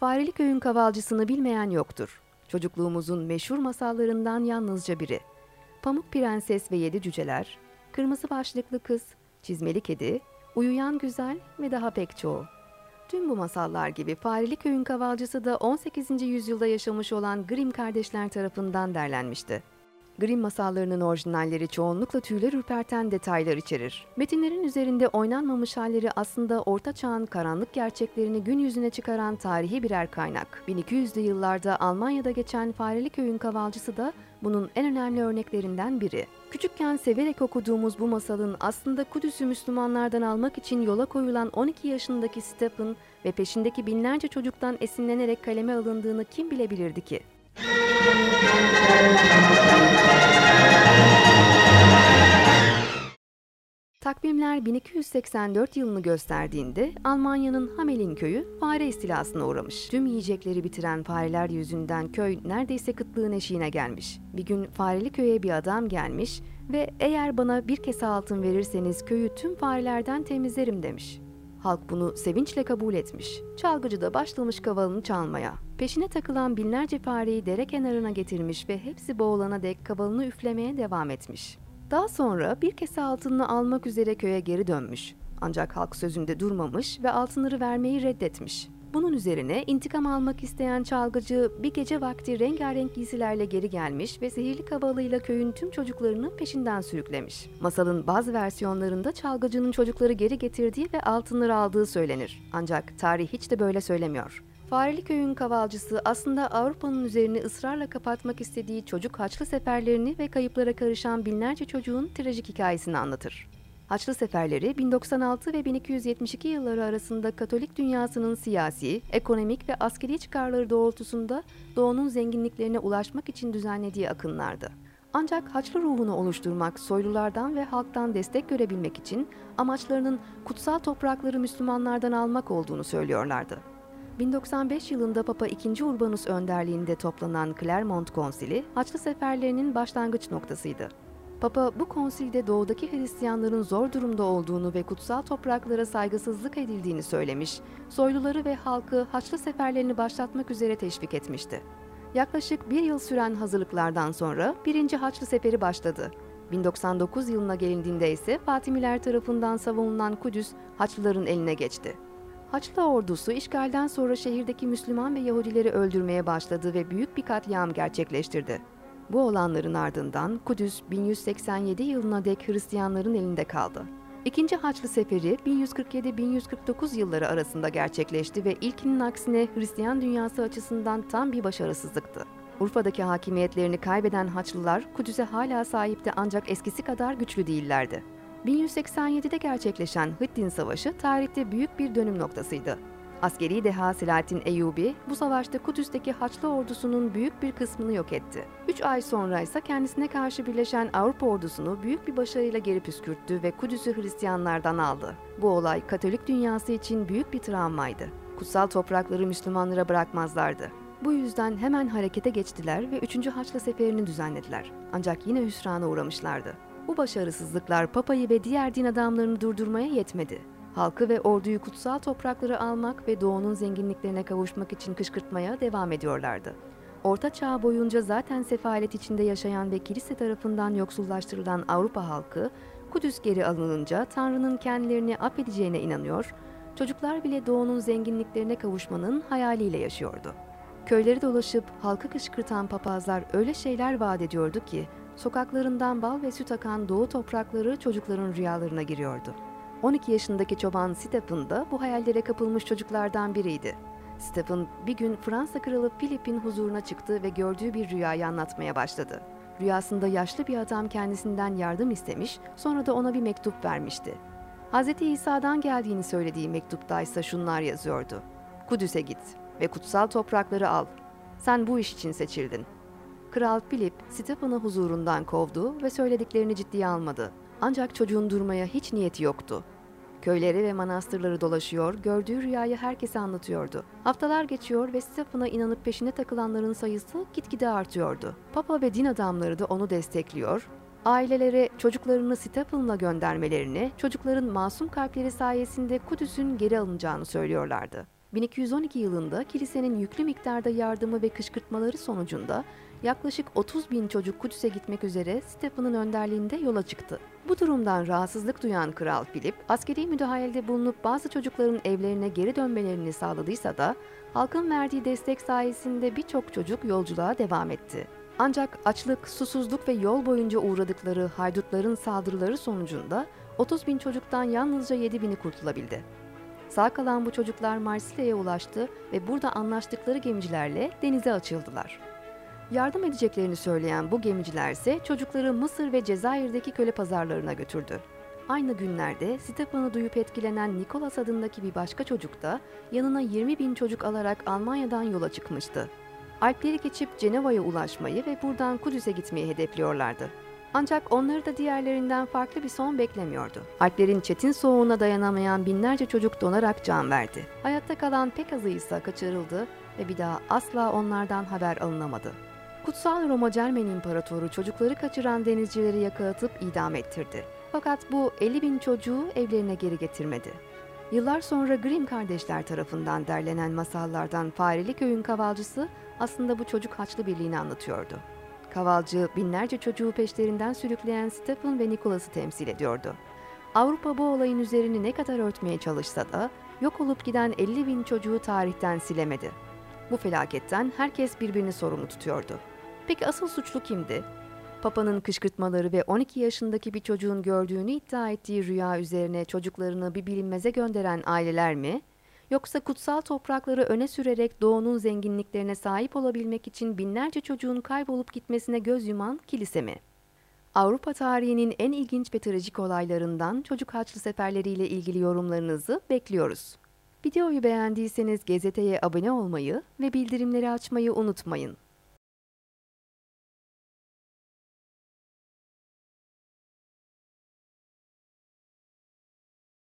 Fareli Köy'ün kavalcısını bilmeyen yoktur. Çocukluğumuzun meşhur masallarından yalnızca biri. Pamuk Prenses ve Yedi Cüceler, Kırmızı Başlıklı Kız, Çizmeli Kedi, Uyuyan Güzel ve daha pek çoğu. Tüm bu masallar gibi Fareli Köy'ün kavalcısı da 18. yüzyılda yaşamış olan Grimm kardeşler tarafından derlenmişti. Grimm masallarının orijinalleri çoğunlukla tüyler ürperten detaylar içerir. Metinlerin üzerinde oynanmamış halleri aslında Orta Çağ'ın karanlık gerçeklerini gün yüzüne çıkaran tarihi birer kaynak. 1200'lü yıllarda Almanya'da geçen Fareli Köy'ün kavalcısı da bunun en önemli örneklerinden biri. Küçükken severek okuduğumuz bu masalın aslında Kudüs'ü Müslümanlardan almak için yola koyulan 12 yaşındaki Stephen ve peşindeki binlerce çocuktan esinlenerek kaleme alındığını kim bilebilirdi ki? Takvimler 1284 yılını gösterdiğinde Almanya'nın Hamelin köyü fare istilasına uğramış. Tüm yiyecekleri bitiren fareler yüzünden köy neredeyse kıtlığın eşiğine gelmiş. Bir gün fareli köye bir adam gelmiş ve eğer bana bir kese altın verirseniz köyü tüm farelerden temizlerim demiş. Halk bunu sevinçle kabul etmiş. Çalgıcı da başlamış kavalını çalmaya. Peşine takılan binlerce fareyi dere kenarına getirmiş ve hepsi boğulana dek kavalını üflemeye devam etmiş. Daha sonra bir kese altınını almak üzere köye geri dönmüş. Ancak halk sözünde durmamış ve altınları vermeyi reddetmiş. Bunun üzerine intikam almak isteyen çalgıcı bir gece vakti rengarenk giysilerle geri gelmiş ve sihirli kavalıyla köyün tüm çocuklarını peşinden sürüklemiş. Masalın bazı versiyonlarında çalgıcının çocukları geri getirdiği ve altınları aldığı söylenir. Ancak tarih hiç de böyle söylemiyor. Fareli köyün kavalcısı aslında Avrupa'nın üzerini ısrarla kapatmak istediği çocuk haçlı seferlerini ve kayıplara karışan binlerce çocuğun trajik hikayesini anlatır. Haçlı seferleri 1096 ve 1272 yılları arasında Katolik dünyasının siyasi, ekonomik ve askeri çıkarları doğrultusunda doğunun zenginliklerine ulaşmak için düzenlediği akınlardı. Ancak Haçlı ruhunu oluşturmak, soylulardan ve halktan destek görebilmek için amaçlarının kutsal toprakları Müslümanlardan almak olduğunu söylüyorlardı. 1095 yılında Papa II. Urbanus önderliğinde toplanan Clermont Konsili, Haçlı seferlerinin başlangıç noktasıydı. Papa bu konsilde doğudaki Hristiyanların zor durumda olduğunu ve kutsal topraklara saygısızlık edildiğini söylemiş, soyluları ve halkı Haçlı seferlerini başlatmak üzere teşvik etmişti. Yaklaşık bir yıl süren hazırlıklardan sonra birinci Haçlı Seferi başladı. 1099 yılına gelindiğinde ise Fatimiler tarafından savunulan Kudüs Haçlıların eline geçti. Haçlı ordusu işgalden sonra şehirdeki Müslüman ve Yahudileri öldürmeye başladı ve büyük bir katliam gerçekleştirdi. Bu olanların ardından Kudüs 1187 yılına dek Hristiyanların elinde kaldı. İkinci Haçlı Seferi 1147-1149 yılları arasında gerçekleşti ve ilkinin aksine Hristiyan dünyası açısından tam bir başarısızlıktı. Urfa'daki hakimiyetlerini kaybeden Haçlılar Kudüs'e hala sahipti ancak eskisi kadar güçlü değillerdi. 1187'de gerçekleşen Hıttin Savaşı tarihte büyük bir dönüm noktasıydı. Askeri deha Selahattin Eyyubi bu savaşta Kudüs'teki Haçlı ordusunun büyük bir kısmını yok etti. Üç ay sonra ise kendisine karşı birleşen Avrupa ordusunu büyük bir başarıyla geri püskürttü ve Kudüs'ü Hristiyanlardan aldı. Bu olay Katolik dünyası için büyük bir travmaydı. Kutsal toprakları Müslümanlara bırakmazlardı. Bu yüzden hemen harekete geçtiler ve 3. Haçlı Seferi'ni düzenlediler. Ancak yine hüsrana uğramışlardı. Bu başarısızlıklar Papa'yı ve diğer din adamlarını durdurmaya yetmedi. Halkı ve orduyu kutsal toprakları almak ve doğunun zenginliklerine kavuşmak için kışkırtmaya devam ediyorlardı. Orta Çağ boyunca zaten sefalet içinde yaşayan ve kilise tarafından yoksullaştırılan Avrupa halkı, Kudüs geri alınınca Tanrı'nın kendilerini affedeceğine inanıyor, çocuklar bile doğunun zenginliklerine kavuşmanın hayaliyle yaşıyordu. Köyleri dolaşıp halkı kışkırtan papazlar öyle şeyler vaat ediyordu ki, sokaklarından bal ve süt akan doğu toprakları çocukların rüyalarına giriyordu. 12 yaşındaki çoban Stephen da bu hayallere kapılmış çocuklardan biriydi. Stephen bir gün Fransa kralı Philip'in huzuruna çıktı ve gördüğü bir rüyayı anlatmaya başladı. Rüyasında yaşlı bir adam kendisinden yardım istemiş, sonra da ona bir mektup vermişti. Hz. İsa'dan geldiğini söylediği mektupta ise şunlar yazıyordu. Kudüs'e git ve kutsal toprakları al. Sen bu iş için seçildin. Kral Philip, Stephen'ı huzurundan kovdu ve söylediklerini ciddiye almadı. Ancak çocuğun durmaya hiç niyeti yoktu. Köyleri ve manastırları dolaşıyor, gördüğü rüyayı herkese anlatıyordu. Haftalar geçiyor ve Stephen'a inanıp peşine takılanların sayısı gitgide artıyordu. Papa ve din adamları da onu destekliyor, ailelere çocuklarını Stephen'la göndermelerini, çocukların masum kalpleri sayesinde Kudüs'ün geri alınacağını söylüyorlardı. 1212 yılında kilisenin yüklü miktarda yardımı ve kışkırtmaları sonucunda yaklaşık 30 bin çocuk Kudüs'e gitmek üzere Stephen'ın önderliğinde yola çıktı. Bu durumdan rahatsızlık duyan Kral Filip, askeri müdahalede bulunup bazı çocukların evlerine geri dönmelerini sağladıysa da halkın verdiği destek sayesinde birçok çocuk yolculuğa devam etti. Ancak açlık, susuzluk ve yol boyunca uğradıkları haydutların saldırıları sonucunda 30 bin çocuktan yalnızca 7 bini kurtulabildi. Sağ kalan bu çocuklar Marsilya'ya ulaştı ve burada anlaştıkları gemicilerle denize açıldılar. Yardım edeceklerini söyleyen bu gemiciler ise çocukları Mısır ve Cezayir'deki köle pazarlarına götürdü. Aynı günlerde Stefan'ı duyup etkilenen Nikolas adındaki bir başka çocuk da yanına 20 bin çocuk alarak Almanya'dan yola çıkmıştı. Alpleri geçip Ceneva'ya ulaşmayı ve buradan Kudüs'e gitmeyi hedefliyorlardı. Ancak onları da diğerlerinden farklı bir son beklemiyordu. Alplerin çetin soğuğuna dayanamayan binlerce çocuk donarak can verdi. Hayatta kalan pek azı ise kaçırıldı ve bir daha asla onlardan haber alınamadı. Kutsal Roma Cermen İmparatoru çocukları kaçıran denizcileri yakalatıp idam ettirdi. Fakat bu 50 bin çocuğu evlerine geri getirmedi. Yıllar sonra Grimm kardeşler tarafından derlenen masallardan Fareli Köyün kavalcısı aslında bu çocuk haçlı birliğini anlatıyordu. Kavalcı binlerce çocuğu peşlerinden sürükleyen Stephen ve Nicholas'ı temsil ediyordu. Avrupa bu olayın üzerini ne kadar örtmeye çalışsa da yok olup giden 50 bin çocuğu tarihten silemedi. Bu felaketten herkes birbirini sorumlu tutuyordu. Peki asıl suçlu kimdi? Papa'nın kışkırtmaları ve 12 yaşındaki bir çocuğun gördüğünü iddia ettiği rüya üzerine çocuklarını bir bilinmeze gönderen aileler mi? Yoksa kutsal toprakları öne sürerek doğunun zenginliklerine sahip olabilmek için binlerce çocuğun kaybolup gitmesine göz yuman kilise mi? Avrupa tarihinin en ilginç ve trajik olaylarından çocuk haçlı seferleriyle ilgili yorumlarınızı bekliyoruz. Videoyu beğendiyseniz gazeteye abone olmayı ve bildirimleri açmayı unutmayın.